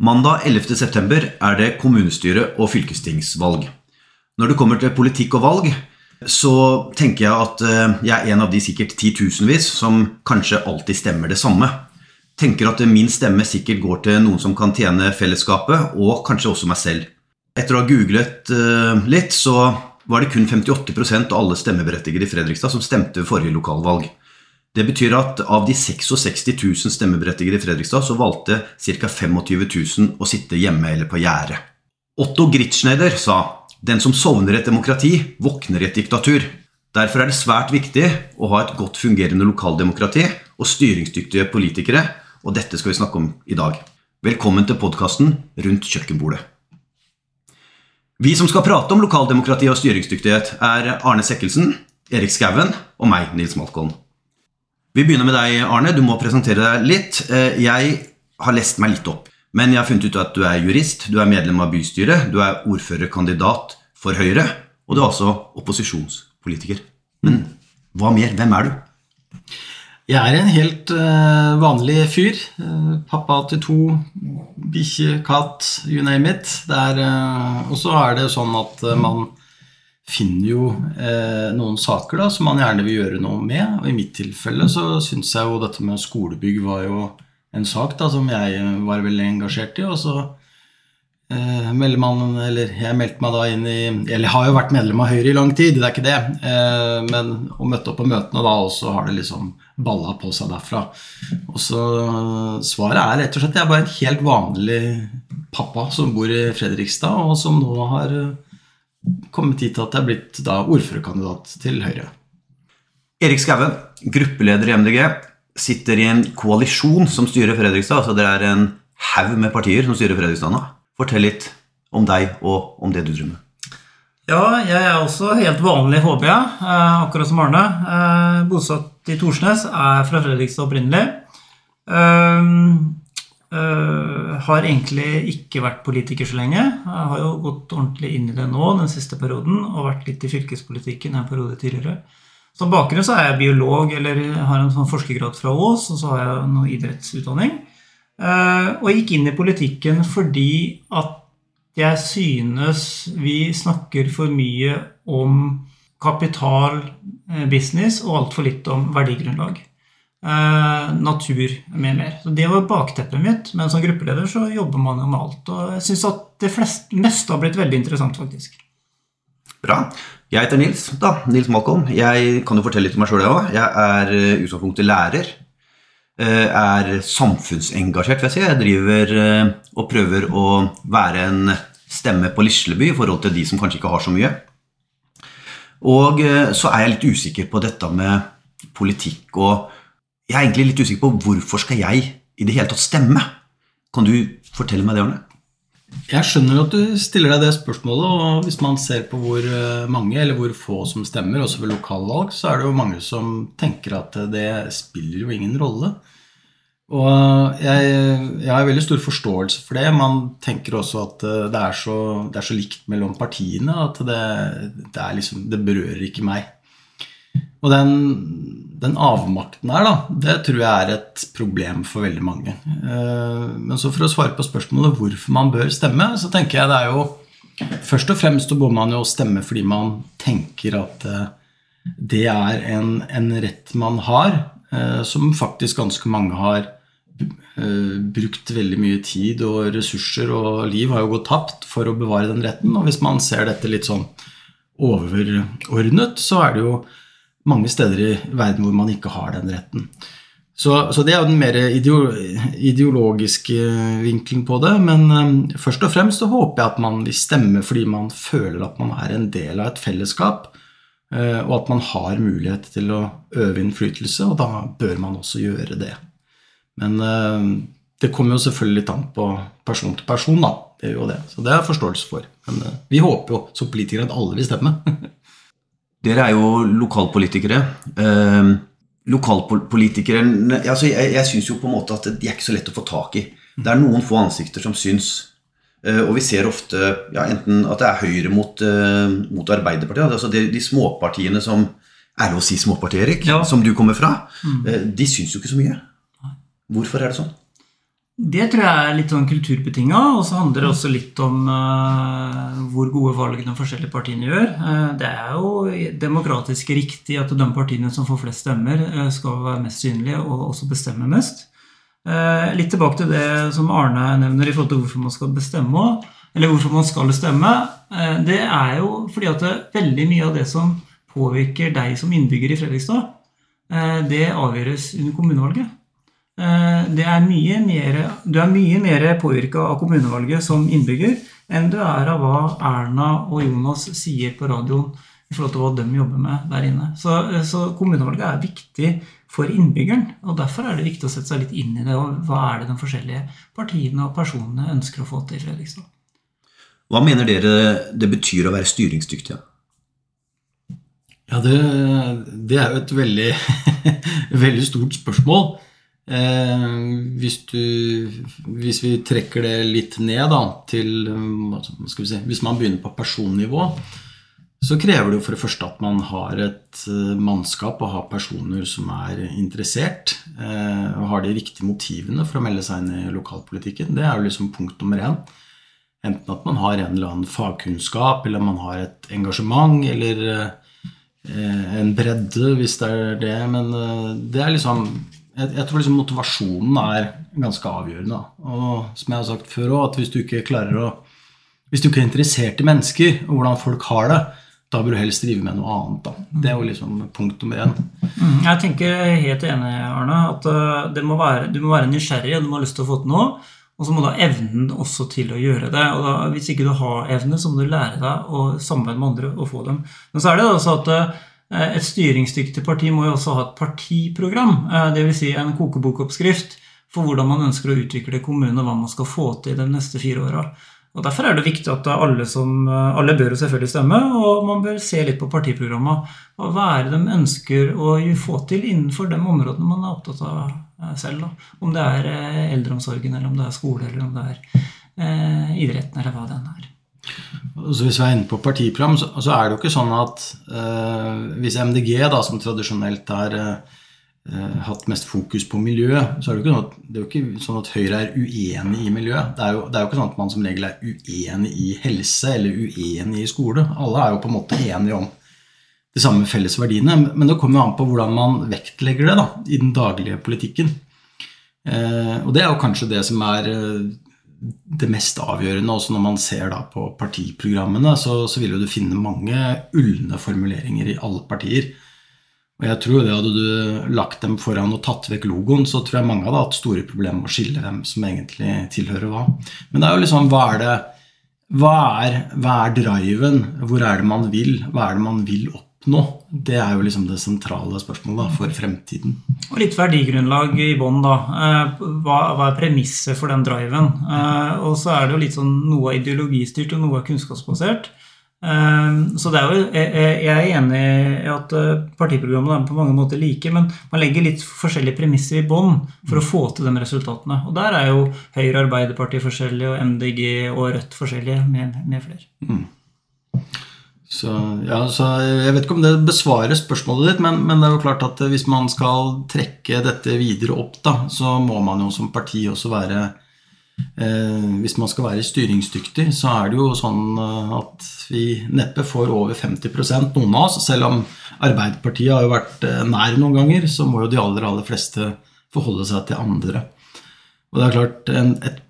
Mandag 11.9 er det kommunestyre- og fylkestingsvalg. Når det kommer til politikk og valg, så tenker jeg at eh, jeg er en av de sikkert titusenvis som kanskje alltid stemmer det samme. Tenker at min stemme sikkert går til noen som kan tjene fellesskapet, og kanskje også meg selv. Etter å ha googlet eh, litt, så var det kun 58% av alle stemmeberettigede i Fredrikstad som stemte ved forrige lokalvalg. Det betyr at av de 66 000 stemmeberettigede i Fredrikstad, så valgte ca. 25 000 å sitte hjemme eller på gjerdet. Otto Gritschneider sa den som sovner et demokrati, våkner et diktatur. Derfor er det svært viktig å ha et godt fungerende lokaldemokrati og styringsdyktige politikere, og dette skal vi snakke om i dag. Velkommen til podkasten Rundt kjøkkenbordet. Vi som skal prate om lokaldemokrati og styringsdyktighet, er Arne Sekkelsen, Erik Skauen og meg, Nils Malkolm. Vi begynner med deg, Arne. Du må presentere deg litt. Eh, jeg har lest meg litt opp. Men jeg har funnet ut at du er jurist, du er medlem av bystyret, du er ordførerkandidat for Høyre, og du er altså opposisjonspolitiker. Men hva mer? Hvem er du? Jeg er en helt uh, vanlig fyr. Uh, pappa til to, bikkje, katt, you name it. Og så er det sånn at man finner jo noen saker da, som man gjerne vil gjøre noe med. Og i mitt tilfelle så syns jeg jo dette med skolebygg var jo en sak da, som jeg var veldig engasjert i. Og så eh, man Eller jeg meldte meg da inn i Eller jeg har jo vært medlem av Høyre i lang tid, det er ikke det. Eh, men og møtte opp på møtene da, og så har det liksom balla på seg derfra. Og så Svaret er rett og slett jeg er bare en helt vanlig pappa som bor i Fredrikstad, og som nå har kommet hit til at jeg er blitt da ordførerkandidat til Høyre. Erik Skauen, gruppeleder i MDG sitter i en koalisjon som styrer Fredrikstad. altså Dere er en haug med partier som styrer Fredrikstad nå. Fortell litt om deg og om det du drømmer. Ja, jeg er også helt vanlig, håper jeg, eh, akkurat som Arne. Eh, bosatt i Torsnes, er fra Fredrikstad opprinnelig. Uh, uh, har egentlig ikke vært politiker så lenge. Jeg har jo gått ordentlig inn i det nå den siste perioden og vært litt i fylkespolitikken en periode tidligere. Som bakgrunn så er jeg biolog eller har en sånn forskergrad fra Ås, og så har jeg noe idrettsutdanning. Uh, og jeg gikk inn i politikken fordi at jeg synes vi snakker for mye om kapital, eh, business, og altfor litt om verdigrunnlag. Eh, natur med mer. Så Det var bakteppet mitt. Men som gruppeleder så jobber man jo med alt. Og jeg syns at det flest, meste har blitt veldig interessant, faktisk. Bra. Jeg heter Nils. da, Nils Malcolm. Jeg kan jo fortelle litt om meg sjøl, jeg òg. Jeg er i uh, utgangspunktet lærer. Uh, er samfunnsengasjert, vil jeg si. Jeg driver og prøver å være en stemme på Lisleby i forhold til de som kanskje ikke har så mye. Og så er jeg litt usikker på dette med politikk og Jeg er egentlig litt usikker på hvorfor skal jeg i det hele tatt stemme. Kan du fortelle meg det, Arne? Jeg skjønner at du stiller deg det spørsmålet. og Hvis man ser på hvor eh, mange eller hvor få som stemmer, også ved lokalvalg, så er det jo mange som tenker at det spiller jo ingen rolle. Og jeg, jeg har veldig stor forståelse for det. Man tenker også at eh, det er så, det er så likt mellom partiene at det, det, liksom, det berører ikke meg. Og den, den, avmakten her, da, det tror jeg er et problem for veldig mange. Eh, men så for å svare på spørsmålet hvorfor man bør stemme, så tenker jeg det er jo Først og fremst så bør man jo stemme fordi man tenker at eh, det er en, en rett man har, eh, som faktisk ganske mange har brukt veldig mye tid og ressurser og liv har jo gått tapt for å bevare den retten. Og hvis man ser dette litt sånn overordnet, så er det jo mange steder i verden hvor man ikke har den retten. Så, så det er jo den mer ideologiske vinkelen på det. Men um, først og fremst så håper jeg at man vil stemme fordi man føler at man er en del av et fellesskap, uh, og at man har mulighet til å øve innflytelse, og da bør man også gjøre det. Men uh, det kommer jo selvfølgelig litt an på person til person, da. Det gjør jo det. Så det har jeg forståelse for. Men uh, vi håper jo som politikere at alle vil stemme. Dere er jo lokalpolitikere. Eh, lokalpolitikere altså Jeg, jeg syns jo på en måte at de er ikke så lett å få tak i. Det er noen få ansikter som syns. Eh, og vi ser ofte ja, enten at det er Høyre mot, eh, mot Arbeiderpartiet. Altså de, de, småpartiene som Er det å si småpartier, Erik? Ja. Som du kommer fra. Mm. Eh, de syns jo ikke så mye. Hvorfor er det sånn? Det tror jeg er litt sånn kulturbetinga, og så handler det også litt om uh, hvor gode valg de forskjellige partiene gjør. Uh, det er jo demokratisk riktig at de partiene som får flest stemmer, uh, skal være mest synlige og også bestemme mest. litt tilbake til det som Arne nevner i forhold til hvorfor man skal bestemme, eller hvorfor man skal stemme. det er jo fordi at veldig mye av det som påvirker deg som innbygger i Fredrikstad, det avgjøres under kommunevalget. Eh, det er mye mer, du er mye mer påvirka av kommunevalget som innbygger enn du er av hva Erna og Jonas sier på radioen i forhold til hva de jobber med der inne. Så, så kommunevalget er viktig for innbyggeren. og Derfor er det viktig å sette seg litt inn i det. og Hva er det de forskjellige partiene og personene ønsker å få til i Fredrikstad? Hva mener dere det betyr å være styringsdyktige? Ja, det, det er jo et veldig, veldig stort spørsmål. Eh, hvis, du, hvis, vi trekker det litt ned da, til si, Hvis man begynner på personnivå, så krever det jo for det første at man har et eh, mannskap og har personer som er interessert. Eh, og har de riktige motivene for å melde seg inn i lokalpolitikken. Det er jo liksom punkt nummer én. Enten at man har en eller annen fagkunnskap, eller man har et engasjement, eller eh, en bredde, hvis det er det. Men eh, det er liksom jeg, jeg, tror liksom motivasjonen er ganske avgjørende. Og som jeg har sagt før også, at hvis du ikke klarer å Hvis du ikke er interessert i mennesker og hvordan folk har det, da bør du helst drive med noe annet. Da. Det er jo liksom punkt nummer én. Mm, jeg tenker helt enig, Arne, at uh, må være, du må være nysgjerrig og du må ha lyst til å få til noe. Og så må du ha evnen også til å gjøre det. og da, Hvis ikke du har evne, så må du lære deg å samarbeide med andre og få dem. Men så er det også at uh, et styringsdyktig parti må jo også ha et partiprogram, eh, dvs. Si en kokebokoppskrift for hvordan man ønsker å utvikle kommunen og hva man skal få til de neste fire åra. Og Derfor er det viktig at alle, som, eh, alle bør selvfølgelig stemme, og man bør se litt på partiprogrammet. Hva er det de ønsker å få til innenfor de områdene man er opptatt av selv? Da. Om det er eldreomsorgen, eller om det er skole, eller om det er eh, idretten, eller hva det enn er. Så hvis vi er inne på partiprogram, så, er det jo ikke sånn at uh, hvis MDG, da, som tradisjonelt har uh, hatt mest fokus på miljø, så er det, sånn at, det er jo ikke sånn at Høyre er uenig i miljø. Det er, jo, det er jo ikke sånn at man som regel er uenig i helse eller uenig i skole. Alle er jo på en måte enige om de samme felles verdiene. Men det kommer jo an på hvordan man vektlegger det da, i den daglige politikken. Uh, og det er jo kanskje det som er det mest avgjørende. Også når man ser på partiprogrammene, så, så vil du finne mange ulne formuleringer i alle partier. Og jeg tror det Hadde du lagt dem foran og tatt vekk logoen, så tror jeg mange hadde hatt store problemer med å skille hvem som egentlig tilhører hva. Men det er jo liksom hva er det hva er, hva er driven? Hvor er det man vil? Hva er det man vil opp oppnå? Det er jo liksom det sentrale spørsmålet da, for fremtiden. Og litt verdigrunnlag i bånn, da. Eh, hva, hva, er premisset for den driven? Eh, og så er det jo litt sånn noe ideologistyrt og noe kunnskapsbasert. Eh, så det er jo, jeg er enig i at partiprogrammene er på mange måter like, men man legger litt forskjellige premisser i bånn for å få til de resultatene. Og der er jo Høyre Arbeiderpartiet forskjellige, og MDG og Rødt forskjellige, med, med flere. Mm. Så, ja, så Jeg vet ikke om det besvarer spørsmålet ditt, men, men, det er jo klart at hvis man skal trekke dette videre opp, da, så må man jo som parti også være eh, Hvis man skal være styringsdyktig, så er det jo sånn eh, at vi neppe får over 50 noen av oss. Selv om Arbeiderpartiet har jo vært eh, nær noen ganger, så må jo de aller, aller fleste forholde seg til andre. Og det er klart, en, et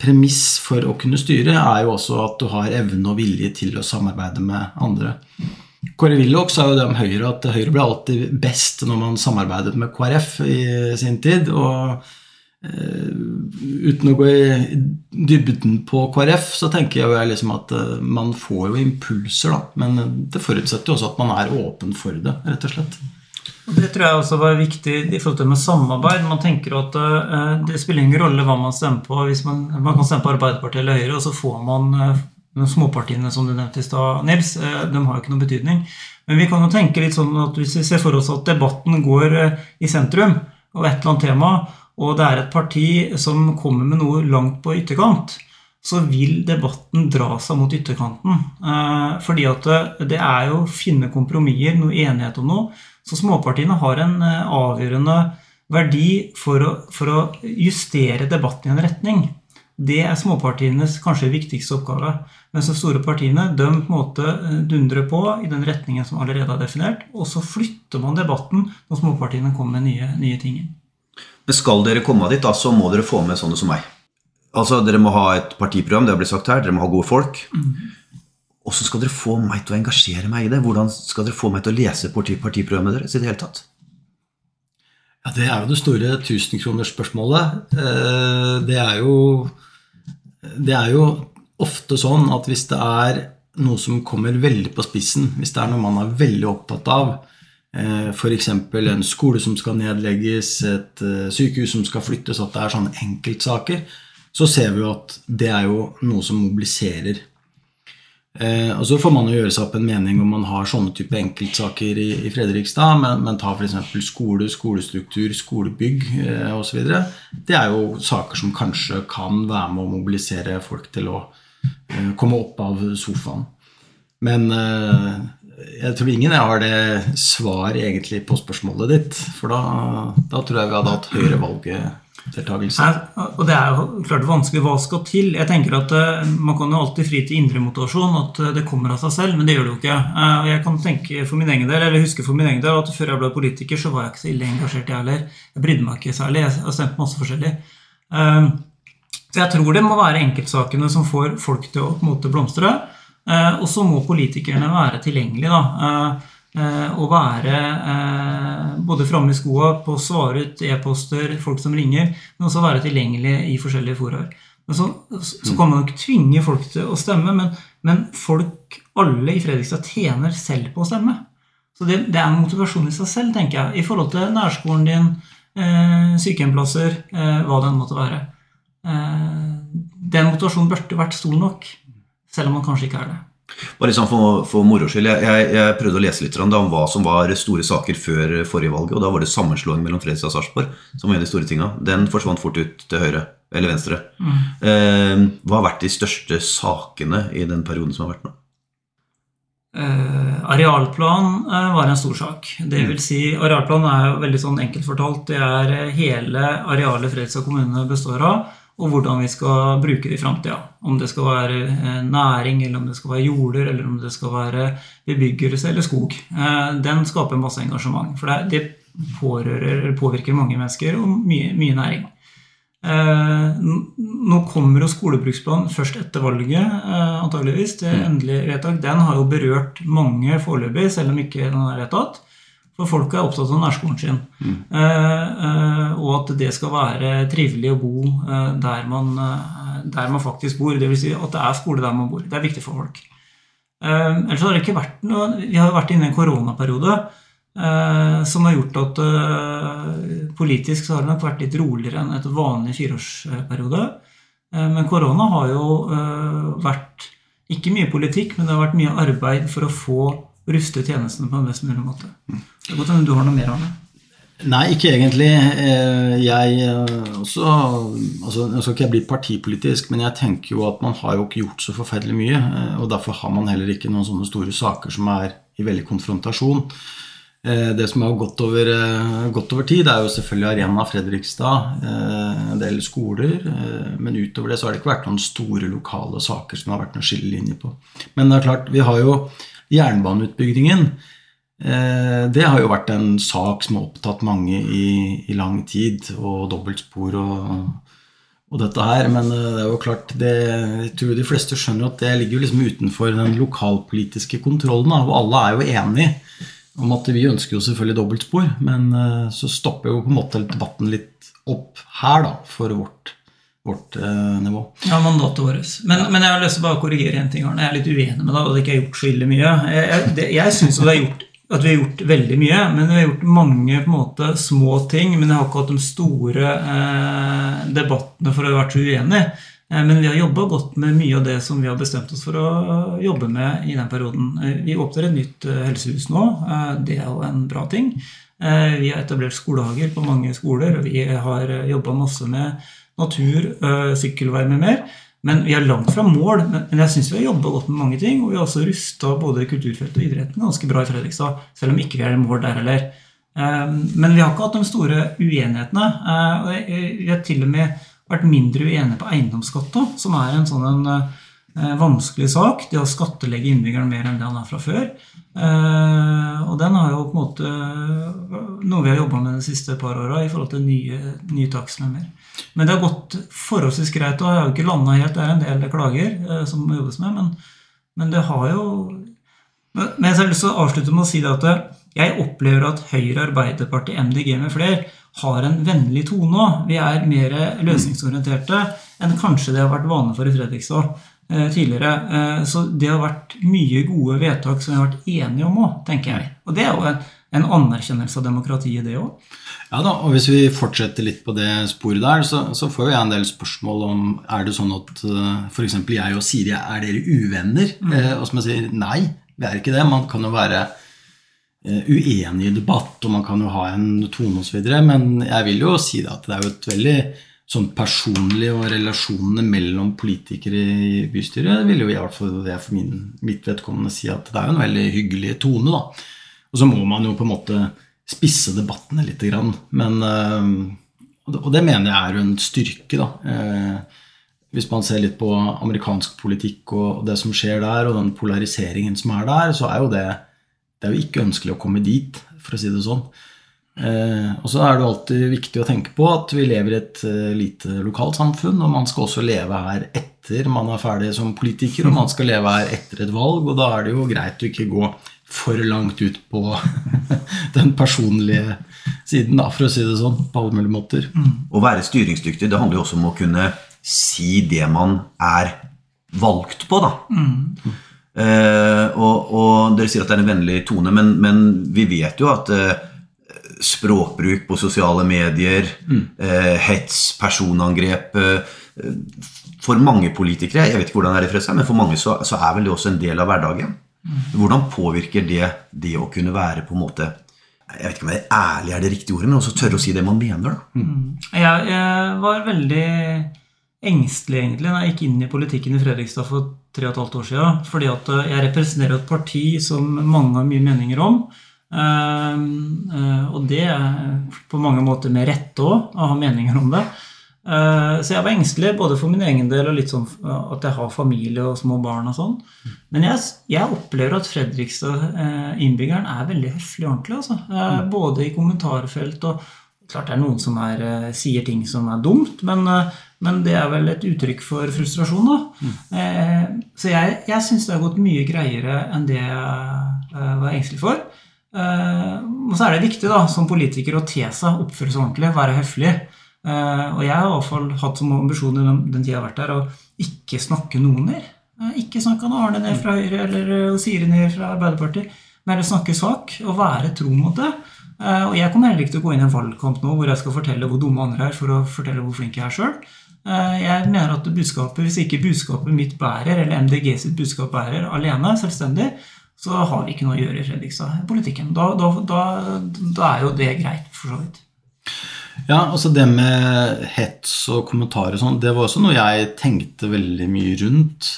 premiss for å kunne styre er jo også at du har evne og vilje til å samarbeide med andre. Kåre Willoch sa jo det om Høyre at Høyre ble alltid best når man samarbeidet med KrF i sin tid. og uh, Uten å gå i dybden på KrF, så tenker jeg liksom at uh, man får jo impulser, da. Men det forutsetter jo også at man er åpen for det, rett og slett. Det tror jeg også var viktig i forhold til med samarbeid. Man tenker at uh, Det spiller ingen rolle hva man stemmer på. Hvis man, man kan stemme på Arbeiderpartiet eller Høyre, og så får man uh, de småpartiene som du nevnte i stad, Nils. Uh, de har jo ikke noen betydning. Men vi kan jo tenke litt sånn at hvis vi ser for oss at debatten går i sentrum og et eller annet tema, og det er et parti som kommer med noe langt på ytterkant, så vil debatten dra seg mot ytterkanten. Fordi at det er jo å finne kompromisser, noe enighet om noe, så småpartiene har en eh, avgjørende verdi for å, for å justere debatten i en retning. Det er småpartienes kanskje viktigste oppgave. Mens de store partiene de på en måte eh, dundrer på i den retningen som allerede er definert, og så flytter man debatten når småpartiene kommer med nye, nye ting. Men skal dere komme dit, da, så må dere få med sånne som meg. Altså, Dere må ha et partiprogram, det har blitt sagt her, dere må ha gode folk. Og så skal dere få meg til å engasjere meg i det. Hvordan skal dere få meg til å lese parti partiprogrammet deres i det hele tatt? Ja, Det er jo det store tusenkronersspørsmålet. Eh, Det er Det er jo ofte sånn at hvis det er noe som kommer veldig på spissen, hvis det er noe man er veldig opptatt av, f.eks. en skole som skal nedlegges, et eh, sykehus som skal flyttes, at det er sånne enkeltsaker, så ser vi jo at det er jo noe som mobiliserer. Eh, og Så får man jo gjøre seg opp en mening om man har sånne type enkeltsaker i, i Fredrikstad, men, men ta f.eks. skole, skolestruktur, skolebygg eh, osv. Det er jo saker som kanskje kan være med å mobilisere folk til å eh, komme opp av sofaen. Men eh, jeg tror ingen har det svar egentlig på spørsmålet ditt. For da, da tror jeg vi hadde hatt høyere valgdeltakelse. Nei, og det er jo klart vanskelig. Hva skal til? Jeg tenker at eh, Man kan jo alltid fri til indre motivasjon, at eh, det kommer av seg selv, men det gjør det jo ikke. Eh, Jeg kan tenke for min egen del, eller huske for min egen del at før jeg ble politiker, så var jeg ikke så ille engasjert, jeg heller. Jeg brydde meg ikke særlig. Jeg har stemt masse forskjellig. Så jeg tror det må være enkeltsakene som får folk til å på en måte blomstre. Og så må politikerne være tilgjengelige. da, eh, eh, være eh, både framme i skoa på å svare ut e-poster, folk som ringer, men også være tilgjengelig i forskjellige foraer. Så, så kan man nok tvinge folk til å stemme, men, men folk, alle i Fredrikstad, tjener selv på å stemme. Så det, det er en motivasjon i seg selv, tenker jeg, i forhold til nærskolen din, eh, sykehjemplasser, eh, hva det enn måtte være. Eh, den motivasjonen burde vært stor nok, selv om man kanskje ikke er det. Bare sånn for, for moro skyld, jeg, jeg, jeg prøvde å lese litt om hva som var store saker før forrige valget. og Da var det sammenslåing mellom Fredrikstad og Sarpsborg som var en av de store tinga. Den forsvant fort ut til høyre. Eller venstre. Eh, hva har vært de største sakene i den perioden som har vært nå? Eh, arealplan eh, var en stor sak. Det vil si, Arealplan er jo veldig sånn enkelt fortalt. Det er eh, hele arealet Fredrikstad kommune består av, og hvordan vi skal bruke det i framtida. Om det skal være eh, næring, eller om det skal være jorder, eller om det skal være bebyggelse eller skog. Eh, Den skaper masse engasjement. For det, pårører, påvirker mange mennesker og mye, mye næring. Eh, nå kommer jo skolebruksplanen først etter valget, antageligvis. Det endelige vedtak. Den har jo berørt mange foreløpig, selv om ikke den er vedtatt. For folk er opptatt av nærskolen sin. Mm. eh, og at det skal være trivelig å bo eh, der, man, eh, der man faktisk bor. Dvs. Si at det er skole der man bor. Det er viktig for folk. Eh, ellers har det ikke vært noe Vi har vært inne i en koronaperiode eh, som har gjort at eh, politisk så har det nok vært litt roligere enn et vanlig fireårsperiode. Eh, men korona har jo eh, vært ikke mye politikk, men det har vært mye arbeid for å få ruste tjenestene på en best mulig måte. Det er godt om du har noe mer av det. Nei, ikke egentlig. Eh, Jeg eh, også altså, Nå skal ikke bli partipolitisk, men jeg tenker jo at man har jo ikke gjort så forferdelig mye. eh, Og derfor har man heller ikke noen sånne store saker som er i veldig konfrontasjon. Det som har gått over, gått over tid, er jo selvfølgelig Arena Fredrikstad, en del skoler. Men utover det så har det ikke vært noen store lokale saker som har vært noen skillelinjer på. Men det er klart, vi har jo jernbaneutbyggingen. Eh, Det har jo vært en sak som har opptatt mange i, i lang tid, og dobbeltspor og, og dette her. Men eh, det er jo klart, det, jeg tror de fleste skjønner at det ligger liksom utenfor den lokalpolitiske kontrollen. Og alle er jo enige om at vi ønsker jo selvfølgelig dobbeltspor, men eh, så stopper jo på en måte debatten litt opp her, da, for vårt, vårt eh, nivå. Ja, mandatet vårt. Men, men jeg har lyst til å bare korrigere en ting. Arne. Jeg er litt uenig med deg at det ikke er gjort så ille mye. Jeg, jeg, det- jeg syns at vi har gjort veldig mye, men vi har gjort mange på en måte små ting. Men jeg har ikke hatt de store eh, debattene for å ha vært så uenig. Eh, men vi har jobba godt med mye av det som vi har bestemt oss for å jobbe med i den perioden. Eh, Vi åpner et nytt eh, helsehus nå. Eh, Det er jo en bra ting. Eh, Vi har etablert skolehager på mange skoler. Vi har jobba masse med natur, eh, sykkelvei med mer. Men vi er langt fra mål. Men jeg syns vi har jobba godt med mange ting. Og vi har også rusta både kulturfeltet og idretten ganske bra i Fredrikstad, selv om ikke vi er i mål der heller. Men vi har ikke hatt de store uenighetene. og Vi har til og med vært mindre uenige på eiendomsskatt, som er en sånn en, vanskelig sak. Det å skattlegge innbyggeren mer enn det han er fra før. Og den er jo på en måte noe vi har jobba med de siste par åra i forhold til nye, nye takstnummer. Men det har gått forholdsvis greit, og jeg har jo ikke landa helt. Det er en del klager som må jobbes med, men, men det har jo Men jeg har lyst til å avslutte med å si det at jeg opplever at Høyre, Arbeiderpartiet, MDG med flere har en vennlig tone òg. Vi er mer løsningsorienterte enn kanskje det har vært vane for i Fredrikstad tidligere. Så det har vært mye gode vedtak som vi har vært enige om òg, tenker jeg. Og det er jo en, en anerkjennelse av demokratiet, det òg. Ja da, og Hvis vi fortsetter litt på det sporet der, så, så får jo jeg en del spørsmål om er det sånn at f.eks. jeg og Siri er dere uvenner. Mm. Eh, og som jeg sier, nei, vi er ikke det. Man kan jo være Eh, uenig i debatt, og man kan jo ha en tone osv. Men jeg vil jo si det at det er jo et veldig sånn personlig og relasjonene mellom politikere i bystyret vil jo i hvert fall jeg for min, mitt vedkommende si at det er jo en veldig hyggelig tone. da. Og så må man jo på en måte spisse debattene litt. Men, eh, og det mener jeg er jo en styrke. da. Eh, hvis man ser litt på amerikansk politikk og det som skjer der, og den polariseringen som er der, så er jo det det er jo ikke ønskelig å komme dit, for å si det sånn. Eh, og så er det alltid viktig å tenke på at vi lever i et eh, lite lokalsamfunn, og man skal også leve her etter man er ferdig som politiker, og man skal leve her etter et valg, og da er det jo greit å ikke gå for langt ut på den personlige siden, da, for å si det sånn, på alle mulige måter. Å være styringsdyktig, det handler jo også om å kunne si det man er valgt på, da. Mm. Uh, og, og, Dere sier at det er en vennlig tone, men, men vi vet jo at uh, språkbruk på sosiale medier, mm. uh, hets, personangrep For mange politikere, jeg vet ikke hvordan det er i Fredrikstad, men for mange så, så, er vel det også en del av hverdagen. Mm. Hvordan påvirker det det å kunne være på en måte jeg vet ikke om det er ærlig er det riktige ordet, men også tørre å si det man mener. da. Mm. Jeg, jeg var veldig engstelig egentlig da jeg gikk inn i politikken i Fredrikstad for tre og et halvt år siden. Fordi at eh, jeg representerer et parti som mange har mye meninger om. Eh, eh, og det er på mange måter med rette òg, å ha meninger om det. Så jeg var engstelig både for min egen del og litt sånn at jeg har familie og små barn. og sånn. Men jeg, jeg opplever at Fredrikstad-innbyggeren er veldig høflig og ordentlig. Altså. Både i kommentarfelt og Klart det er noen som er, sier ting som er dumt, men men det er vel et uttrykk for frustrasjon, da. Mm. Eh, så jeg, jeg syns det har gått mye greiere enn det jeg eh, var engstelig for. Eh, og så er det viktig da, som politiker å te seg, oppføre seg ordentlig, være høflig. Eh, og jeg har i hvert fall hatt som ambisjon den, den tida jeg har vært der, å ikke snakke noen ned. Eh, ikke snakke Arne ned fra Høyre eller Siri ned fra Arbeiderpartiet, men snakke sak og være tro mot det. Og jeg kommer heller ikke til å gå inn i en valgkamp nå hvor jeg skal fortelle hvor dumme andre er, for å fortelle hvor flink jeg er sjøl. Jeg mener at budskapet, Hvis ikke budskapet mitt bærer, eller MDG sitt budskap bærer alene, selvstendig, så har vi ikke noe å gjøre i Fredrikstad-politikken. Da, da, da, da, er jo det greit, for så vidt. Ja, altså Det med hets og kommentarer og sånn, det var også noe jeg tenkte veldig mye rundt.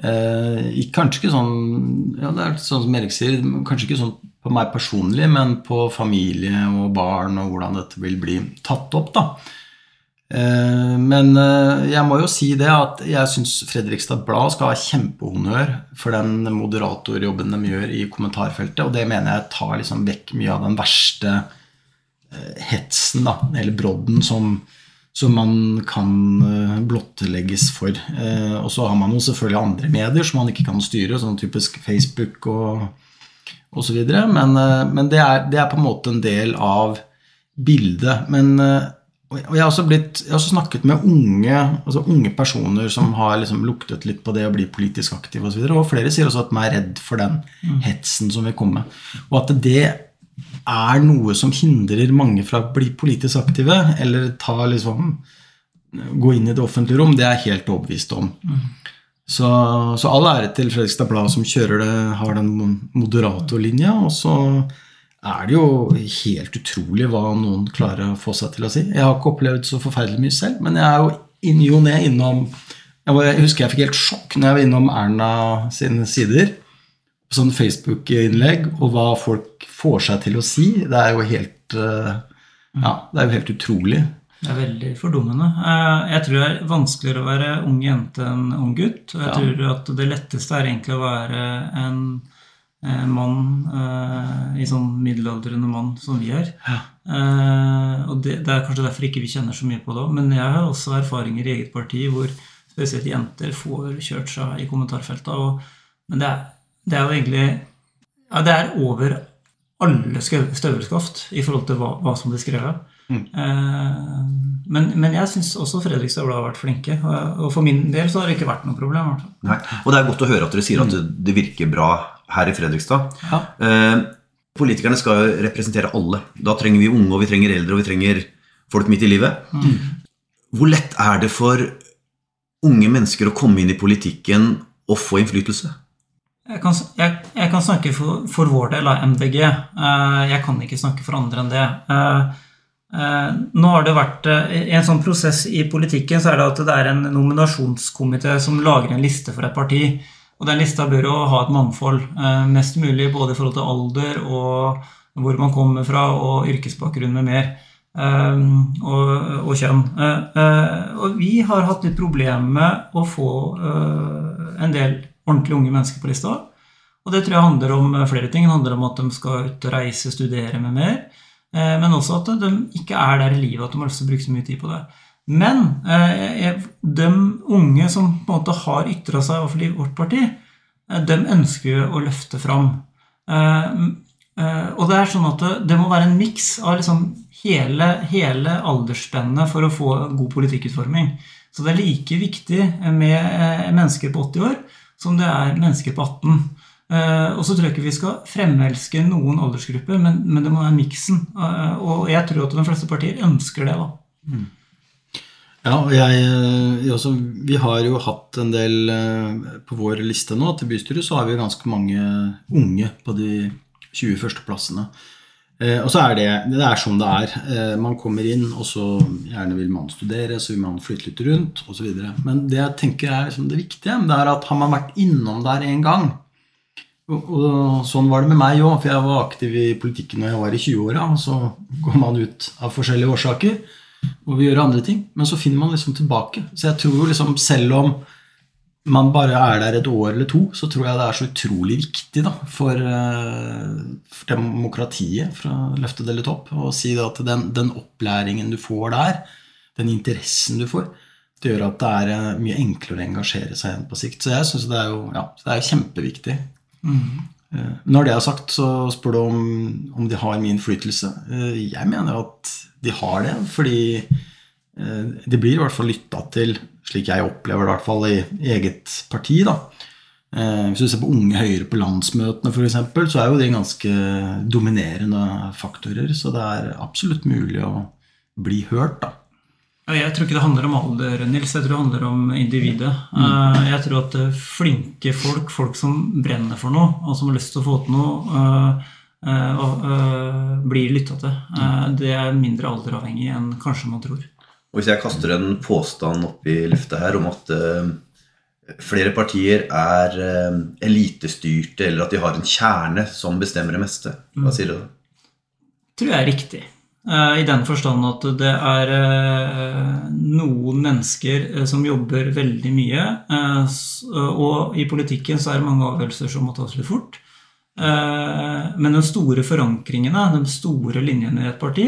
Eh, kanskje ikke sånn ja, det er sånn som Erik sier, kanskje ikke sånn på meg personlig, men på familie og barn og hvordan dette vil bli tatt opp. da. Eh, men eh, jeg må jo si det at jeg syns Fredrikstad Blad skal ha kjempehonnør for den moderatorjobben de gjør i kommentarfeltet, og det mener jeg tar liksom vekk mye av den verste eh, hetsen, da, eller brodden, som, som man kan blottlegges for. Og så har man jo selvfølgelig andre medier som man ikke kan styre, sånn typisk Facebook og osv. Men, men det, er, det er på en måte en del av bildet. Men og jeg har også, blitt, jeg har også snakket med unge, altså unge, personer som har liksom luktet litt på det å bli politisk aktiv osv. Og, så og flere sier også at de er redd for den mm. hetsen som vil komme. Og at det er noe som hindrer mange fra å bli politisk aktive, eller ta liksom, gå inn i det offentlige rom, det er jeg helt overbevist om. Mm. Så, så all ære til Fredrikstad Blad som kjører det, har den moderatorlinja. Og så er det jo helt utrolig hva noen klarer å få seg til å si. Jeg har ikke opplevd så forferdelig mye selv, men jeg er jo i ny og ne innom jeg, husker jeg fikk helt sjokk når jeg var innom Erna sine sider. sånn Facebook-innlegg, og hva folk får seg til å si, det er jo helt eh, Ja, det er jo helt utrolig. Det er veldig fordummende. Eh, Jeg tror det er vanskeligere å være ung jente enn ung gutt. Og jeg Ja. tror at det letteste er egentlig å være en, en mann eh, i sånn middelaldrende mann som vi er. Eh, og det, det er kanskje derfor ikke vi kjenner så mye på det òg. Men jeg har også erfaringer i eget parti hvor spesielt jenter får kjørt seg i kommentarfelta. Og, men det er, det er jo egentlig ja, Det er over alle støvelskaft i forhold til hva, hva som blir skrevet. Eh, men, men jeg syns også Fredrikstad Blad har vært flinke. Og, og for min del så har det ikke vært noe problem. Nei. Og det er godt å høre at dere sier at det, det virker bra her i Fredrikstad. Ja. Eh, politikerne skal jo representere alle. Da trenger vi unge, og vi trenger eldre, og vi trenger folk midt i livet. Hvor lett er det for unge mennesker å komme inn i politikken og få innflytelse? Jeg kan, jeg, jeg kan snakke for, for vår del av MDG. Eh, jeg kan ikke snakke for andre enn det. Eh, eh, nå har det vært eh, I en sånn prosess i politikken så er det at det er en nominasjonskomité som lager en liste for et parti. Og den lista bør jo ha et mangfold. eh, mest mulig både i forhold til alder og hvor man kommer fra, og yrkesbakgrunn med mer. eh, og, og kjønn. Eh, og vi har hatt litt problemer med å få en del ordentlig unge mennesker på lista. Og det tror jeg handler om flere ting. Det handler om at de skal ut og reise, studere med mer. Men også at de ikke er der i livet, at de har lyst til å bruke så mye tid på det. Men eh, de unge som på en måte har ytra seg, overfor vårt parti, eh, de ønsker jo å løfte fram. Eh, Og det er sånn at det, må være en miks av liksom hele, hele aldersspennet for å få god politikkutforming. Så det er like viktig med mennesker på 80 år som det er mennesker på 18. Eh, og så tror jeg ikke vi skal fremelske noen aldersgrupper, men, men det må være miksen. Og jeg tror at de fleste partier ønsker det. da. Ja, og jeg, jeg også, Vi har jo hatt en del eh, på vår liste nå til bystyret, så har vi ganske mange unge på de 20 første plassene. Eh, og så er det, det er som det er. Eh, man kommer inn, og så gjerne vil man studere, så vil man flytte litt rundt osv. Men det jeg tenker er liksom det viktige, det er at har man vært innom der en gang og, og sånn var det med meg òg, for jeg var aktiv i politikken når jeg var i 20-åra. Og så går man ut av forskjellige årsaker og vil gjøre andre ting. Men så finner man liksom tilbake. Så jeg tror liksom selv om man bare er der et år eller to, så tror jeg det er så utrolig viktig da, for, eh, for demokratiet for å løfte det litt opp. Og si at den, den opplæringen du får der, den interessen du får, det gjør at det er eh, mye enklere å engasjere seg igjen på sikt. Så jeg synes det er jo ja, det er kjempeviktig. Eh, Når det er sagt, så spør du om, om de har mye innflytelse. Eh, Jeg mener at de har det, fordi eh, de blir i hvert fall lytta til, slik jeg opplever det i hvert fall i eget parti. da. Eh, Hvis du ser på Unge Høyre på landsmøtene f.eks., så er jo de ganske dominerende faktorer. Så det er absolutt mulig å bli hørt, da. Ja, Jeg tror ikke det handler om alder, Nils. Jeg tror det handler om individet. Eh, Jeg tror at eh, flinke folk, folk som brenner for noe, og som har lyst til å få til noe, eh, og, blir lytta til. Eh, Det er mindre alderavhengig enn kanskje man tror. Og hvis jeg kaster en påstand opp i lufta her om at flere partier er elitestyrte, eller at de har en kjerne som bestemmer det meste, hva sier du da? tror jeg er riktig. Eh, I den forstand at det er eh, noen mennesker eh, som jobber veldig mye. Og i politikken så er det mange avgjørelser som må tas litt fort. Men de store forankringene, de store linjene i et parti,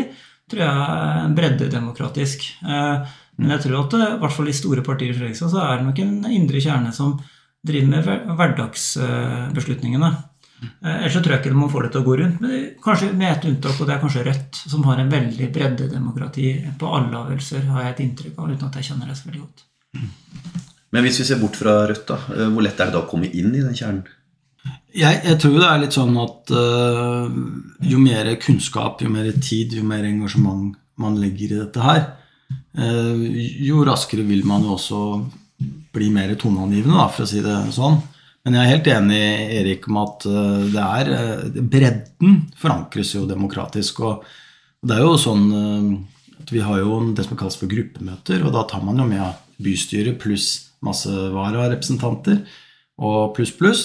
tror jeg er breddedemokratisk. Men jeg tror at i hvert fall i store partier i Fredrikstad så er det nok en indre kjerne som driver med hverdagsbeslutningene. Eh, Ellers så tror jeg ikke man får det til å gå rundt. Men kanskje med ett unntak, og det er kanskje Rødt, som har en veldig breddedemokrati på alle avgjørelser, har jeg et inntrykk av, uten at jeg kjenner det så veldig godt. Men hvis vi ser bort fra Rødt, da, eh, hvor lett er det da å komme inn i den kjernen? Jeg, jeg tror det er litt sånn at uh, jo mer kunnskap, jo mer tid, jo mer engasjement man legger i dette her, uh, jo raskere vil man jo også bli mer toneangivende, da, for å si det sånn. Men jeg er helt enig Erik om at øh, det er øh, Bredden forankres jo demokratisk. Og det er jo sånn øh, at vi har jo det som kalles for gruppemøter, og da tar man jo med bystyret pluss masse vararepresentanter og pluss, pluss.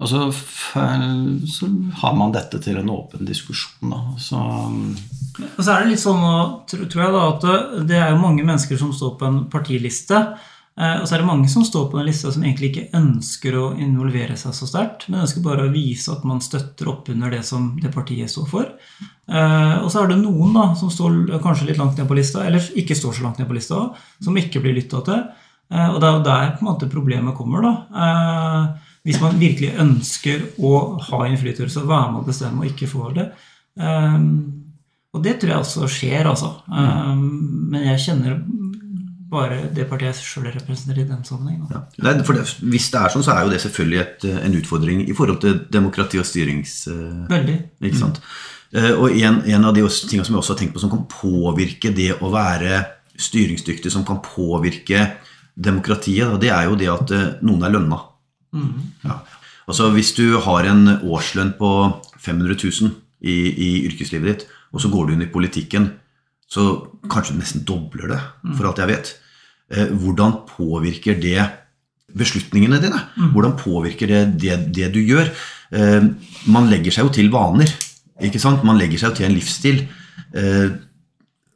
Og så, så, har man dette til en åpen diskusjon. Da. Så, og så er det litt sånn, tror jeg da, at det er jo mange mennesker som står på en partiliste. Eh, og så er det mange som står på den lista som egentlig ikke ønsker å involvere seg så sterkt, men ønsker bare å vise at man støtter opp under det som det partiet står for. Eh, og så er det noen da, som står kanskje litt langt ned på lista, eller ikke står så langt ned på lista, som ikke blir lytta til. Eh, og det er jo der på en måte problemet kommer. da. Hvis man virkelig ønsker å ha innflytelse og være med å bestemme og ikke får det. Og det tror jeg også skjer, altså. Men jeg kjenner bare det partiet jeg sjøl representerer i den sammenheng. Ja. Det, det, hvis det er sånn, så er jo det selvfølgelig et, en utfordring i forhold til demokrati og styrings... Veldig. Ikke sant? Mm. Og en, en, av de tingene som jeg også har tenkt på som kan påvirke det å være styringsdyktig, som kan påvirke demokratiet, det er jo det at eh, noen er lønna. Mm. Ja. Altså Hvis du har en årslønn på 500 000 i, i yrkeslivet ditt, og så går du inn i politikken så kanskje nesten dobler det, for alt jeg vet. Eh, hvordan påvirker det beslutningene dine? Mm. Hvordan påvirker det, det det, du gjør? Eh, man legger seg jo til vaner. ikke sant? Man legger seg jo til en livsstil. Eh,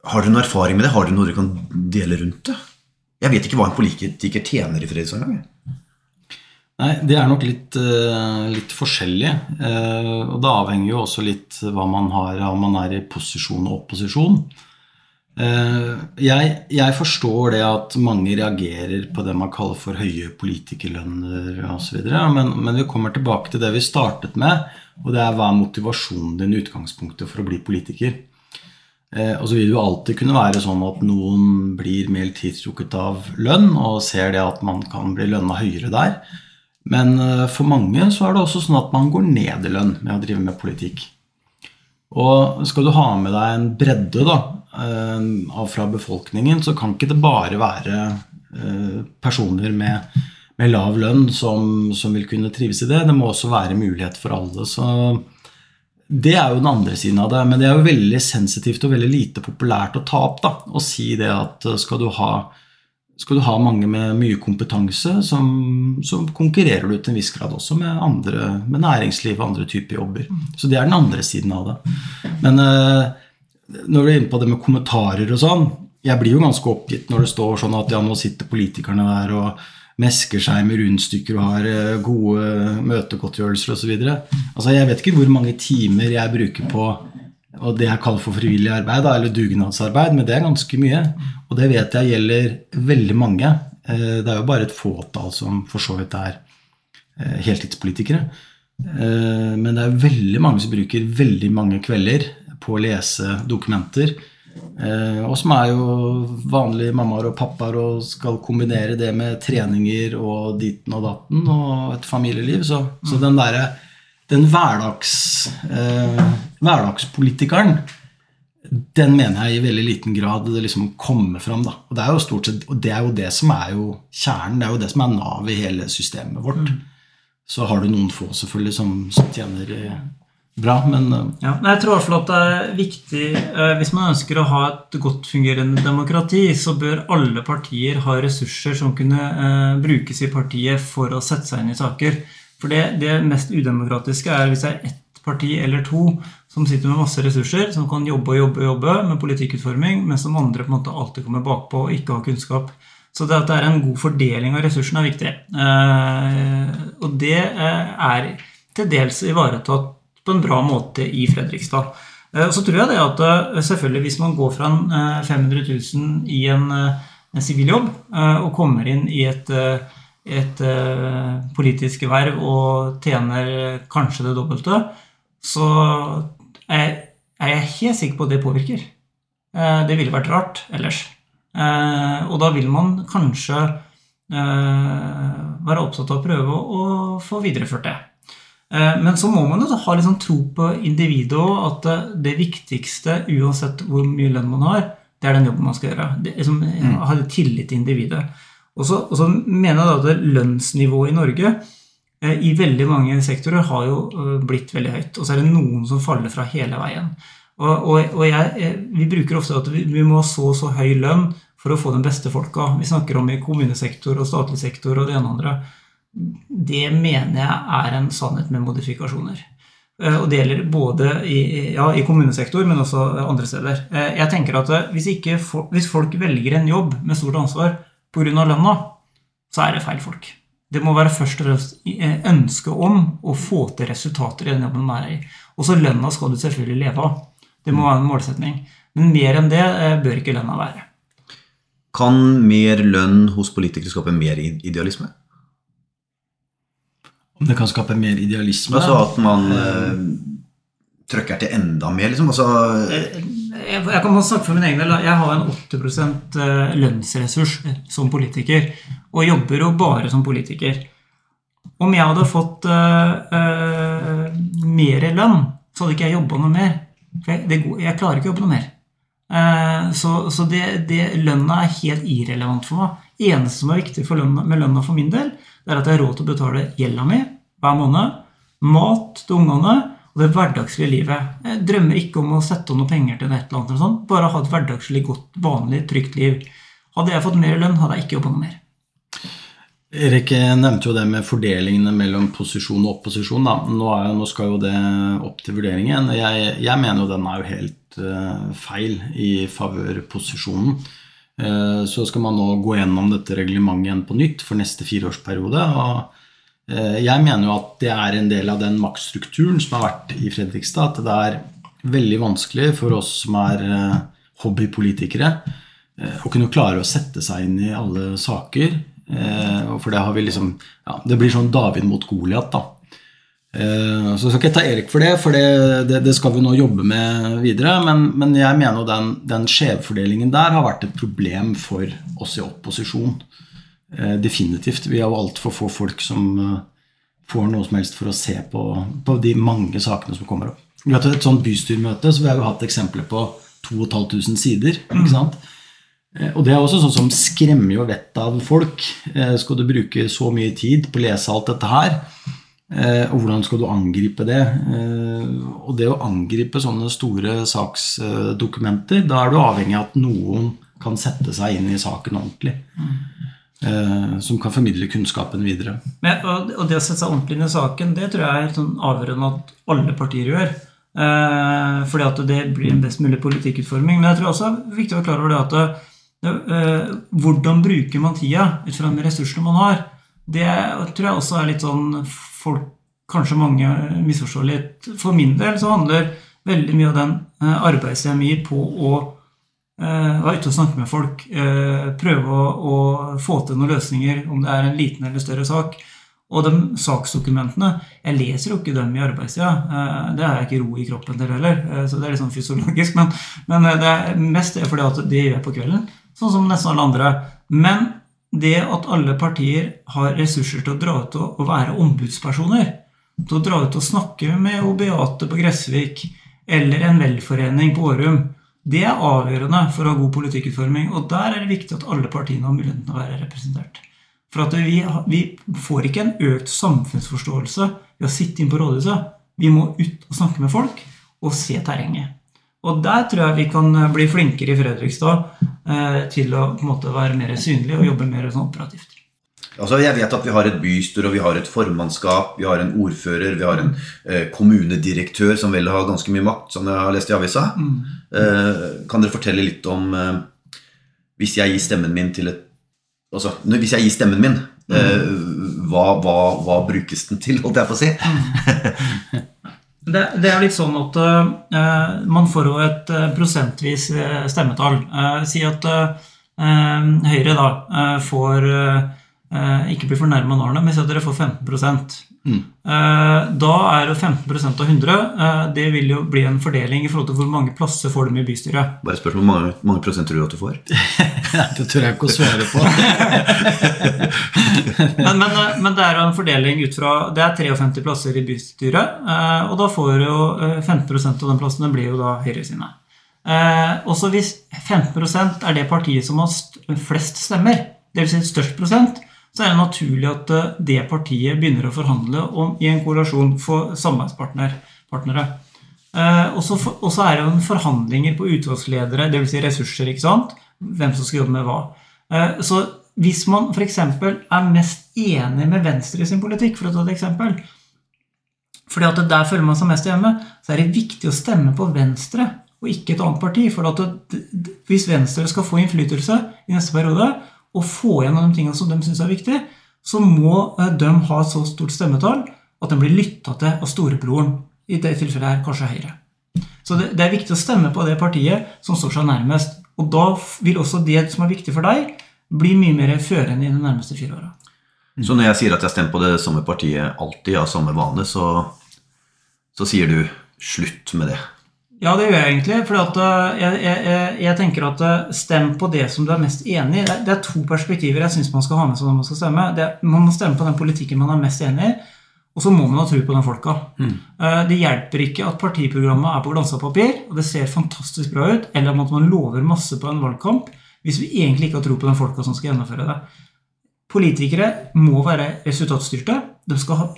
har dere noe erfaring med det? Har dere noe dere kan dele rundt det? Jeg vet ikke hva en politiker tjener i engang. Nei, det er nok litt, litt forskjellig. Og det avhenger jo også litt hva man har, om man er i posisjon og opposisjon. Eh, jeg, jeg, forstår det at mange reagerer på det man kaller for høye politikerlønner osv. Men, men vi kommer tilbake til det vi startet med, og det er hva er motivasjonen din i utgangspunktet for å bli politiker. Eh, og så vil det jo alltid kunne være sånn at noen blir mer tiltrukket av lønn og ser det at man kan bli lønna høyere der. Men eh, for mange så er det også sånn at man går ned i lønn med å drive med politikk. Og skal du ha med deg en bredde da, Eh, fra befolkningen, så kan ikke det bare være eh, personer med, med lav lønn som, som, vil kunne trives i det. Det må også være mulighet for alle. Så det er jo den andre siden av det. Men det er jo veldig sensitivt og veldig lite populært å ta opp. da, Å si det at eh, skal du ha, skal du ha mange med mye kompetanse, så konkurrerer du til en viss grad også med, andre, med næringsliv og andre typer jobber. Så det er den andre siden av det. Men når vi er inne på det med kommentarer og sånn Jeg blir jo ganske oppgitt når det står sånn at ja, nå sitter politikerne der og mesker seg med rundstykker og har eh, gode møtegodtgjørelser osv. Altså, jeg vet ikke hvor mange timer jeg bruker på og det jeg kaller for frivillig arbeid, eller dugnadsarbeid, men det er ganske mye. Og det vet jeg gjelder veldig mange. Eh, det er jo bare et fåtall som for så vidt er eh, heltidspolitikere. Men det er veldig mange som bruker veldig mange kvelder på å lese dokumenter. Eh, og som er jo vanlige mammaer og pappaer og skal kombinere det med treninger og ditten og datten og et familieliv. Så, så den derre den hverdags, eh, hverdagspolitikeren den mener jeg i veldig liten grad det liksom kommer fram. Da. Og det er jo stort sett, og det er jo det som er jo kjernen, det er jo det som er navet i hele systemet vårt. Mm. Så har du noen få selvfølgelig som, som tjener bra, men eh, ja, Jeg tror i hvert fall at det er viktig eh, Hvis man ønsker å ha et godt fungerende demokrati, så bør alle partier ha ressurser som kunne eh, brukes i partiet for å sette seg inn i saker. For det, det mest udemokratiske er hvis det er ett parti eller to som sitter med masse ressurser, som kan jobbe og jobbe og jobbe med politikkutforming, men som andre på en måte alltid kommer bakpå og ikke har kunnskap. Så det at det er en god fordeling av ressursene, er viktig. Og det er til dels ivaretatt på en bra måte i Fredrikstad. Eh, så tror jeg det at eh, selvfølgelig hvis man går fra 500 eh, 000 i en sivil jobb og kommer inn i et, et politisk verv og tjener kanskje det dobbelte, så er jeg helt sikker på at det påvirker. Det ville vært rart ellers. Og da vil man kanskje være opptatt av å prøve å få videreført det. Eh, men så må man jo ha liksom tro på individet òg. At det viktigste, uansett hvor mye lønn man har, det er den jobben man skal gjøre. Det, liksom, mm. Ha tillit til individet. Og så, og så mener jeg at lønnsnivået i Norge eh, i veldig mange sektorer har jo eh, blitt veldig høyt. Og så er det noen som faller fra hele veien. Og, og, og jeg, vi bruker ofte at vi, vi må ha så og så høy lønn for å få den beste folka. Vi snakker om i kommunesektor og statlig sektor og det ene og andre. Det mener jeg er en sannhet med modifikasjoner. Eh, og det gjelder både i, ja, i, kommunesektor, men også andre steder. Eh, jeg tenker at eh, hvis, ikke, hvis folk velger en jobb med stort ansvar pga. lønna, så er det feil folk. Det må være først og fremst ønske om å få til resultater i den jobben man er i. Og så lønna skal du selvfølgelig leve av. Det må være en målsetning. Men mer enn det bør ikke lønna være. Kan mer lønn hos politikere skape mer idealisme? Om det kan skape mer idealisme? Altså at man uh, trykker til enda mer, liksom? Altså, eh, jeg, jeg kan snakke for min egen del. Jeg har en 8 eh, lønnsressurs som politiker. Og jobber jo bare som politiker. Om jeg hadde fått uh, uh, mer lønn, så hadde ikke jeg jobba noe mer. For jeg, det, jeg, klarer ikke å jobbe noe mer. Uh, så, så det, det, lønna er helt irrelevant for meg. Det eneste som er viktig lønna, med lønna for min del, det er at jeg har råd til å betale gjelda mi hver måned. Mat til ungene og det hverdagslige livet. Jeg drømmer ikke om å sette av noe penger til det et eller annet. Sånt. Bare ha et hverdagslig, godt, vanlig, trygt liv. Hadde jeg fått mer lønn, hadde jeg ikke jobba noe mer. Erik nevnte jo det med fordelingene mellom posisjon og opposisjon. Nå, er, nå, skal jo det opp til vurderingen. Jeg, jeg mener jo den er jo helt uh, feil i favør posisjonen. Uh, så skal man nå gå gjennom dette reglementet igjen på nytt for neste fireårsperiode. og Eh, jeg mener jo at det er en del av den maktstrukturen som har vært i Fredrikstad. At det er veldig vanskelig for oss som er eh, hobbypolitikere, eh, å kunne klare å sette seg inn i alle saker. For det har vi liksom ja, Det blir sånn David mot Goliat, da. Så skal ikke ta Erik for det, for det, det, det skal vi nå jobbe med videre. Men, men jeg mener jo den, den skjevfordelingen der har vært et problem for oss i opposisjon. Eh, definitivt. Vi har jo altfor få folk som eh, får noe som helst for å se på, på de mange sakene som kommer opp. Vi har hatt et sånt bystyremøte, så vi har jo hatt eksempler på 2500 sider. ikke sant? Eh, og det er også sånn som skremmer jo vettet av folk. Skal du bruke så mye tid på å lese alt dette her? Og hvordan skal du angripe det? Og det å angripe sånne store saksdokumenter, da er du avhengig av at noen kan sette seg inn i saken ordentlig. Eh, som kan formidle kunnskapen videre. Men, og, det å sette seg ordentlig inn i saken, det tror jeg er sånn avgjørende at alle partier gjør. Eh, fordi at det blir en best mulig politikkutforming. Men jeg tror også det er viktig å være klar over det at eh, hvordan bruker man tida ut fra de ressursene man har. Det tror jeg også er litt sånn folk Kanskje mange misforstår litt. For min del så handler veldig mye av den eh, arbeidstida mi på å Uh, være ute og snakke med folk. Uh, prøve å, å, få til noen løsninger, om det er en liten eller større sak. Og de saksdokumentene Jeg leser jo ikke dem i arbeidstida. Uh, det har jeg ikke ro i kroppen til heller. så det er litt sånn fysiologisk. Men, men det er mest det fordi at det gjør jeg på kvelden. Sånn som nesten alle andre. Men det at alle partier har ressurser til å dra ut og, være ombudspersoner, til å dra ut og snakke med Beate på Gressvik eller en velforening på Årum det er avgjørende for å ha god politikkutforming. Og der er det viktig at alle partiene har muligheten til å være representert. For vi, vi får ikke en økt samfunnsforståelse ved å sitte inn på rådhuset. Vi må ut og snakke med folk og se terrenget. Og der tror jeg vi kan bli flinkere i Fredrikstad eh, til å måte, være mer synlige og jobbe mer sånn operativt. Altså, jeg vet at vi har et bystyre, og vi har et formannskap, vi har en ordfører, vi har en eh, kommunedirektør som vel har ganske mye makt, som jeg har lest i avisa. Mm. Eh, kan dere fortelle litt om eh, Hvis jeg gir stemmen min til et Altså, hvis jeg gir stemmen min, eh, mm. hva, hva, hva, brukes den til, holdt jeg på å si? Det, det, er litt sånn at uh, man får jo et uh, prosentvis stemmetall. Uh, si at Høyre da får Eh, ikke bli fornærma nå, men si at dere får 15 mm. Eh, da er det 15 av 100. Eh, det vil jo bli en fordeling i forhold til hvor mange plasser får de i bystyret. Bare spørsmål hvor mange, mange prosent tror du at du får? det tør jeg ikke å svare på. men, men, men, det er jo en fordeling ut fra Det er 53 plasser i bystyret. Og da får jo 15% av de plassene blir jo da Høyre sine. Også hvis 15% er det partiet som har flest stemmer, dvs. Si størst prosent, så er det naturlig at eh, det partiet begynner å forhandle om, i en koalisjon for samarbeidspartnere. Eh, og så er det jo forhandlinger på utvalgsledere, dvs. Si ressurser. ikke sant? Hvem som skal jobbe med hva. Eh, så hvis man f.eks. er mest enig med Venstre i sin politikk, for å ta et eksempel fordi at Der føler man seg mest hjemme. Så er det viktig å stemme på Venstre og ikke et annet parti. For hvis Venstre skal få innflytelse i neste periode og få gjennom de tingene som de syns er viktig, så må eh, de ha så stort stemmetall at de blir lytta til av storebroren. I det tilfellet her kanskje Høyre. Så det, det er viktig å stemme på det partiet som står seg nærmest. Og da vil også det som er viktig for deg, bli mye mer førende i de nærmeste fire åra. Så når jeg sier at jeg stemmer på det samme partiet alltid av samme vane, så, så sier du slutt med det? Ja, det gjør jeg egentlig. For jeg, jeg, jeg, tenker at eh, stem på det som du er mest enig i. Det er to perspektiver jeg syns man skal ha med seg når man skal stemme. Det, man må stemme på den politikken man er mest enig i, og så må man ha tro på den folka. Mm. Eh, det hjelper ikke at partiprogrammet er på glansa papir, og det ser fantastisk bra ut, eller at man lover masse på en valgkamp, hvis vi egentlig ikke har tro på den folka som skal gjennomføre det. Politikere må være resultatstyrte. De skal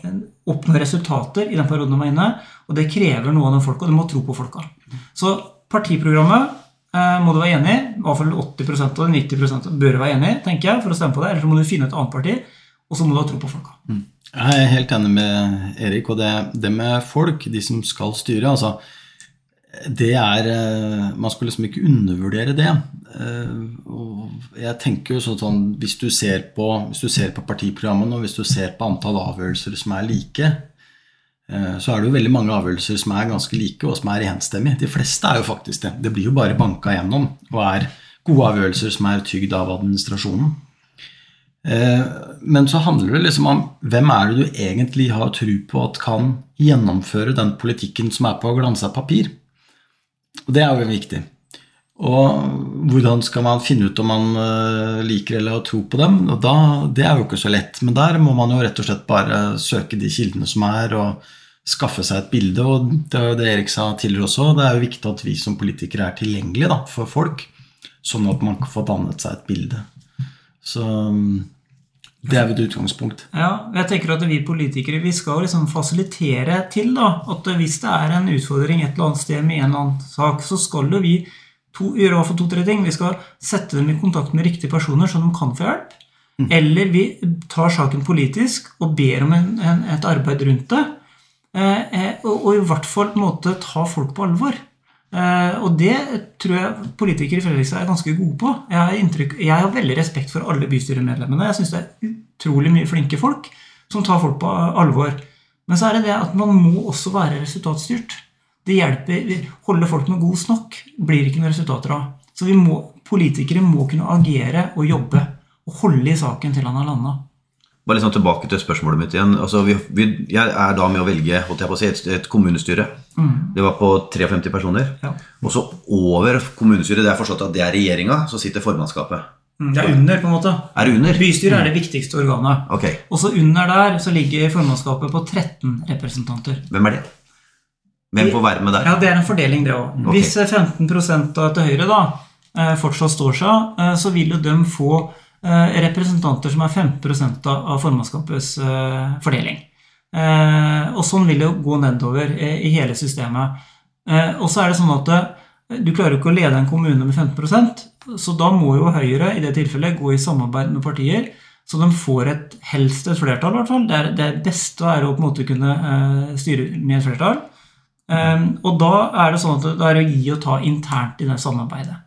oppnå resultater i den perioden de er inne, og det krever noe av den folka. De må tro på folka. Så partiprogrammet eh, må du være enig i. I hvert fall 80 av det, 90 bør være enig i, tenker jeg, for å stemme på det. Eller så må du finne et annet parti, og så må du ha tro på folka. Mm. Jeg er helt enig med Erik. Og det, det med folk, de som skal styre altså det er eh, Man skal liksom ikke undervurdere det. Eh, og jeg tenker jo sånn hvis du ser på, hvis du ser på partiprogrammene og hvis du ser på antall avgjørelser som er like, eh, så er det jo veldig mange avgjørelser som er ganske like, og som er enstemmige. De fleste er jo faktisk det. Det blir jo bare banka gjennom og er gode avgjørelser som er tygd av administrasjonen. Men så handler det liksom om hvem er det du egentlig har tro på at kan gjennomføre den politikken som er på glansa papir. Og det er jo viktig. Og hvordan skal man finne ut om man eh, liker eller har tro på dem? Og da, Det er jo ikke så lett. Men der må man jo rett og slett bare søke de kildene som er, og skaffe seg et bilde. Og det er jo det Erik sa tidligere også, det er jo viktig at vi som politikere er tilgjengelige da, for folk. Sånn at man kan få dannet seg et bilde. Så det er et utgangspunkt. Ja, jeg tenker at Vi politikere vi skal liksom fasilitere til da, at hvis det er en utfordring et eller annet sted med en eller annen sak, så skal jo vi to, gjøre for to-tre ting. Vi skal sette dem i kontakt med riktige personer, så de kan få hjelp. Mm. Eller vi tar saken politisk og ber om en, en, et arbeid rundt det. Eh, eh og, og, i hvert fall på en måte ta folk på alvor. Eh, og det tror jeg politikere i Fredrikstad er ganske gode på. Jeg har, inntrykk, jeg har veldig respekt for alle bystyremedlemmene. Jeg syns det er utrolig mye flinke folk som tar folk på alvor. Men så er det det at man må også være resultatstyrt. Det hjelper, Holde folk med god snakk blir ikke noen resultater av. Så må, politikere må kunne agere og jobbe og holde i saken til han har landa. Bare liksom tilbake til spørsmålet mitt igjen. Altså, vi, vi, jeg er da med å velge si, et, et, kommunestyre. Mm. Det var på 53 personer. Ja. Og så over kommunestyret, det er forstått at det er regjeringa, så sitter formannskapet. Mm, det er under, på en måte. Er det under? Bystyret mm. er det viktigste organet. Okay. Og så under der så ligger formannskapet på 13 representanter. Hvem er det? Hvem får være med der? Ja, Det er en fordeling, det òg. Okay. Hvis 15 av til høyre da eh, fortsatt står seg, eh, så vil jo de få Eh, representanter som er 15 av formannskapets eh, fordeling. Eh, og sånn vil det gå nedover i hele systemet. Og så er det sånn at du klarer ikke å lede en kommune med 15% så da må jo Høyre i det tilfellet gå i samarbeid med partier, så de får et, helst et flertall. i hvert fall. Det, er, det beste er å på en måte kunne styre med et flertall. Og da er det sånn at det er å gi og ta internt i det samarbeidet.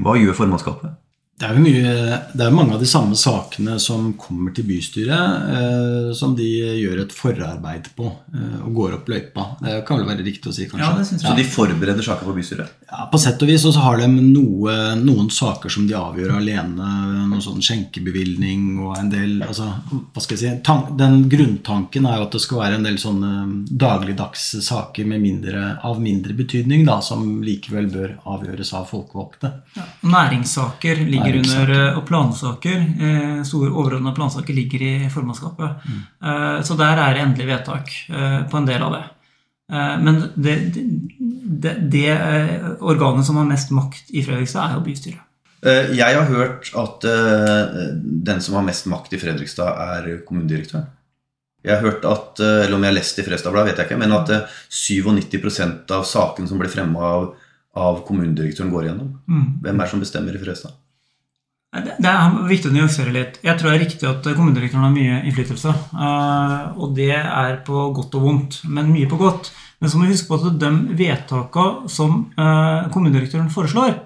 Hva gjør formannskapet? Det er jo mye, det er mange av de samme sakene som kommer til bystyret, eh, som de gjør et forarbeid på eh, og går opp løypa. Det kan vel være riktig å si, kanskje. Ja, det synes jeg. Så de forbereder saker på bystyret? Ja, på sett og vis. Og så har de noe, noen saker som de avgjør alene. Noen sånn skjenkebevilgning og en del altså, hva skal jeg si, tank, Den grunntanken er jo at det skal være en del sånne dagligdagse saker mindre, av mindre betydning, da, som likevel bør avgjøres av folkevalgte. Ja, næringssaker ligger ligger under eh, Og plansaker, eh, store overordna plansaker, ligger i formannskapet. Mm. Eh, så der er det endelig vedtak på en del av det. Men det, det, det organet som har mest makt i Fredrikstad, er jo bystyret. Jeg har hørt at den som har mest makt i Fredrikstad, er kommunedirektøren. Jeg har hørt at, eller om jeg har lest i Fredrikstad vet jeg ikke, men at 97% av sakene som blir fremma av, av kommunedirektøren, går igjennom. Mm. Hvem er det som bestemmer i Fredrikstad? Det er viktig å nyansere litt. Jeg tror det er riktig at kommunedirektøren har mye innflytelse. Og det er på godt og vondt, men mye på godt. Men så må vi huske på at de vedtakene som kommunedirektøren foreslår,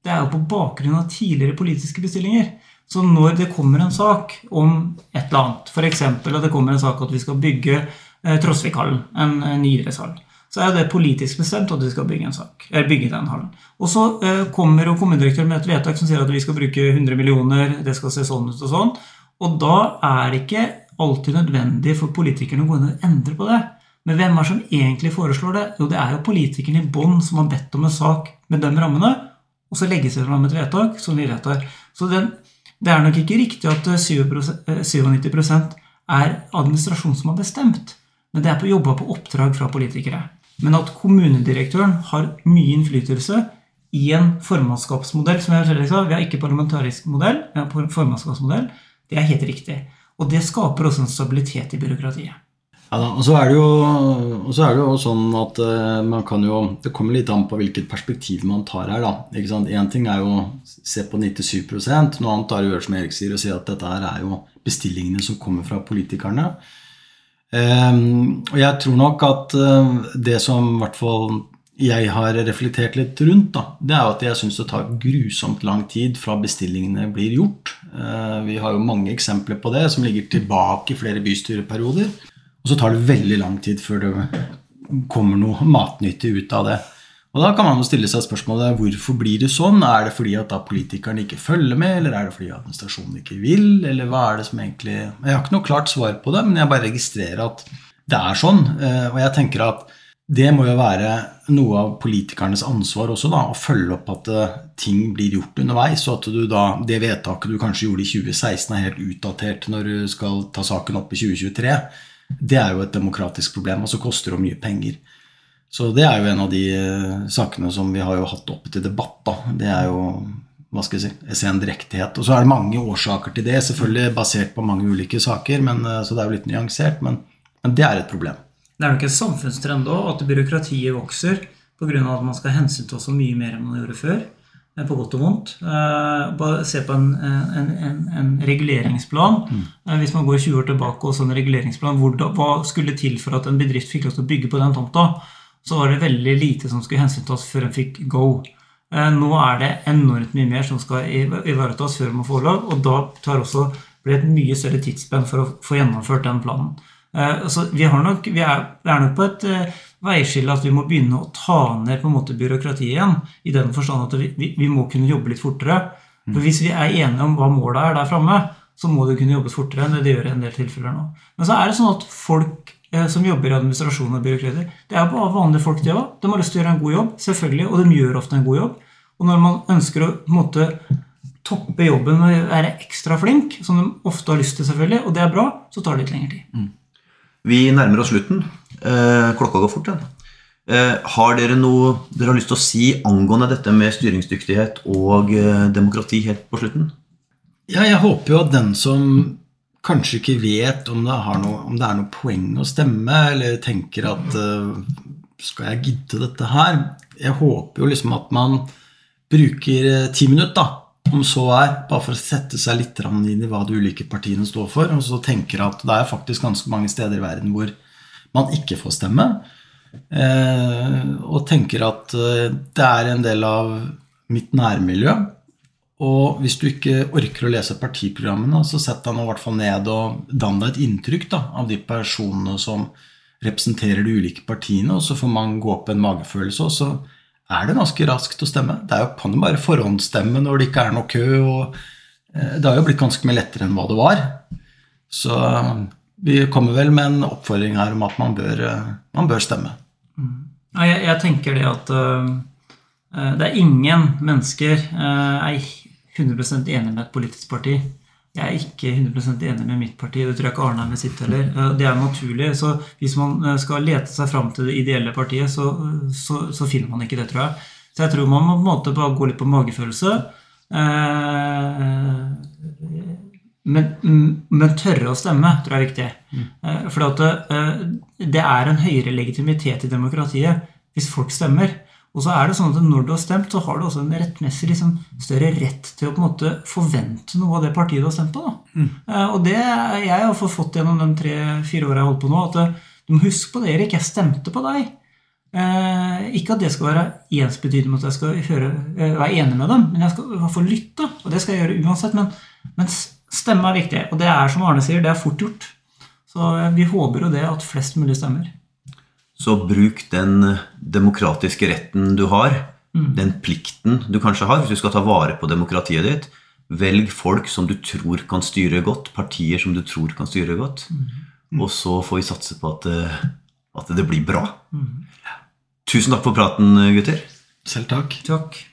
det er jo på bakgrunn av tidligere politiske bestillinger. Så når det kommer en sak om et eller annet, f.eks. at det kommer en sak at vi skal bygge Trosvikhallen, en ny idrettshall, så er det politisk bestemt at vi skal bygge en sak, eller bygge den hallen. Og så eh, kommer kommunedirektøren med et vedtak som sier at vi skal bruke 100 millioner, det skal se sånn ut og sånn. Og da er det ikke alltid nødvendig for politikerne å gå inn og endre på det. Men hvem er det som egentlig foreslår det? Jo, det er jo politikerne i bånn som har bedt om en sak med de rammene, og så legges det fram et vedtak som vi vedtar. Så den, det er nok ikke riktig at 97% er administrasjon som har bestemt, men det er på jobba på oppdrag fra politikere. Men at kommunedirektøren har mye innflytelse i en formannskapsmodell, som jeg sa, vi har ikke parlamentarisk modell, vi har formannskapsmodell, det er helt riktig. Og det skaper også en stabilitet i byråkratiet. Ja, da, og, så jo, så er det jo sånn at uh, man kan jo Det kommer litt an på hvilket perspektiv man tar her. da? Én ting er jo å se på 97 noe annet er å gjøre som Erik sier, og si at dette her er jo bestillingene som kommer fra politikerne. Um, og jeg tror nok at uh, det som i hvert fall jeg har reflektert litt rundt, da, det er at jeg syns det tar grusomt lang tid fra bestillingene blir gjort. Uh, vi har jo mange eksempler på det som ligger tilbake i flere bystyreperioder. Og så tar det veldig lang tid før det kommer noe matnyttig ut av det. Og Da kan man jo stille seg spørsmålet hvorfor blir det sånn? Er det fordi at da politikerne ikke følger med, eller er det fordi administrasjonen ikke vil? Eller hva er det som egentlig Jeg har ikke noe klart svar på det, men jeg bare registrerer at det er sånn. Eh, og jeg tenker at det må jo være noe av politikernes ansvar også, da, å følge opp at eh, ting blir gjort underveis, og at du da, det vedtaket du kanskje gjorde i 2016 er helt utdatert når du skal ta saken opp i 2023. Det er jo et demokratisk problem, og så koster det mye penger. Så det er jo en av de uh, sakene som vi har jo hatt oppe til debatt. da. Det er jo hva skal jeg si, sendrektighet. Og så er det mange årsaker til det, selvfølgelig basert på mange ulike saker. Men, uh, så det er jo litt nyansert, men, men, det er et problem. Det er nok en samfunnstrend òg at byråkratiet vokser pga. at man skal hensynta så mye mer enn man gjorde før. Eh, på godt og vondt. Se på en, en, en, en reguleringsplan. Mm. Hvis man går 20 år tilbake og så en reguleringsplan, hva skulle til for at en bedrift fikk lov til å bygge på den tomta? Så var det veldig lite som skulle hensyntas før en fikk go. Eh, nå er det enormt mye mer som skal ivaretas før man får lov, og da tar også, blir det et mye større tidsspenn for å få gjennomført den planen. Eh, så vi, nok, vi, er, vi er, nok på et eh, veiskille at vi må begynne å ta ned på en måte byråkratiet igjen. I den forstand at vi, vi, vi, må kunne jobbe litt fortere. For Hvis vi er enige om hva målet er der framme, så må det kunne jobbes fortere enn det gjør i en del tilfeller nå. Men så er det sånn at folk som jobber i administrasjon og byråkrater. Det er bare vanlige folk, det òg. De har lyst til å gjøre en god jobb, selvfølgelig, og de gjør ofte en god jobb. Og når man ønsker å på en måte, toppe jobben med å være ekstra flink, som de ofte har lyst til, selvfølgelig, og det er bra, så tar det litt lengre tid. Mm. Vi nærmer oss slutten. Eh, klokka går fort, den. Eh, har dere noe dere har lyst til å si angående dette med styringsdyktighet og eh, demokrati helt på slutten? Ja, jeg håper jo at den som kanskje ikke vet om det, noe, om det, er noe poeng å stemme, eller tenker at uh, Skal jeg gidde dette her? Jeg håper jo liksom at man bruker uh, ti minutter, da, om så er, bare for å sette seg litt inn i hva de ulike partiene står for, og så tenker at det er faktisk ganske mange steder i verden hvor man ikke får stemme. Uh, og tenker at det er en del av mitt nærmiljø og hvis du ikke orker å lese partiprogrammene, så sett deg nå i hvert fall ned og dann deg et inntrykk da, av de personene som representerer de ulike partiene, og så får man gå opp en magefølelse, og så er det ganske raskt å stemme. Det er jo, kan jo bare forhåndsstemme når det ikke er noe kø. og eh, Det har jo blitt ganske mye lettere enn hva det var. Så vi kommer vel med en oppfordring her om at man bør, eh, man bør stemme. Mm. Jeg, jeg, tenker det at uh, det er ingen mennesker uh, 100% enig med et politisk parti. Jeg er ikke 100% enig med mitt parti. Det tror jeg ikke Arne er med sitt heller. Eh, det er naturlig. Så hvis man eh, skal lete seg fram til det ideelle partiet, så, så, så, finner man ikke det, tror jeg. Så jeg tror man må på en måte bare gå litt på magefølelse. Eh, men, men tørre å stemme tror jeg er viktig. Mm. For det er en høyere legitimitet i demokratiet hvis folk stemmer. Og så er det sånn at Når du har stemt, så har du også en rettmessig liksom, større rett til å på en måte forvente noe av det partiet du har stemt på. Da. Eh, og det jeg har fått gjennom de tre-fire åra jeg har holdt på nå, at eh, du må huske på det, Erik. Jeg stemte på deg. Eh, ikke at det skal være ensbetydende med at jeg skal høre, eh, være enig med dem, men jeg skal i hvert fall lytte. Og det skal jeg gjøre uansett. Men, men stemme er viktig. Og det er som Arne sier, det er fort gjort. Så vi håper jo det at flest mulig stemmer. Så bruk den demokratiske retten du har, den plikten du kanskje har, hvis du skal ta vare på demokratiet ditt. Velg folk som du tror kan styre godt, partier som du tror kan styre godt. Og så får vi satse på at, eh, at det blir bra. Tusen takk for praten, gutter. Selv takk. Takk.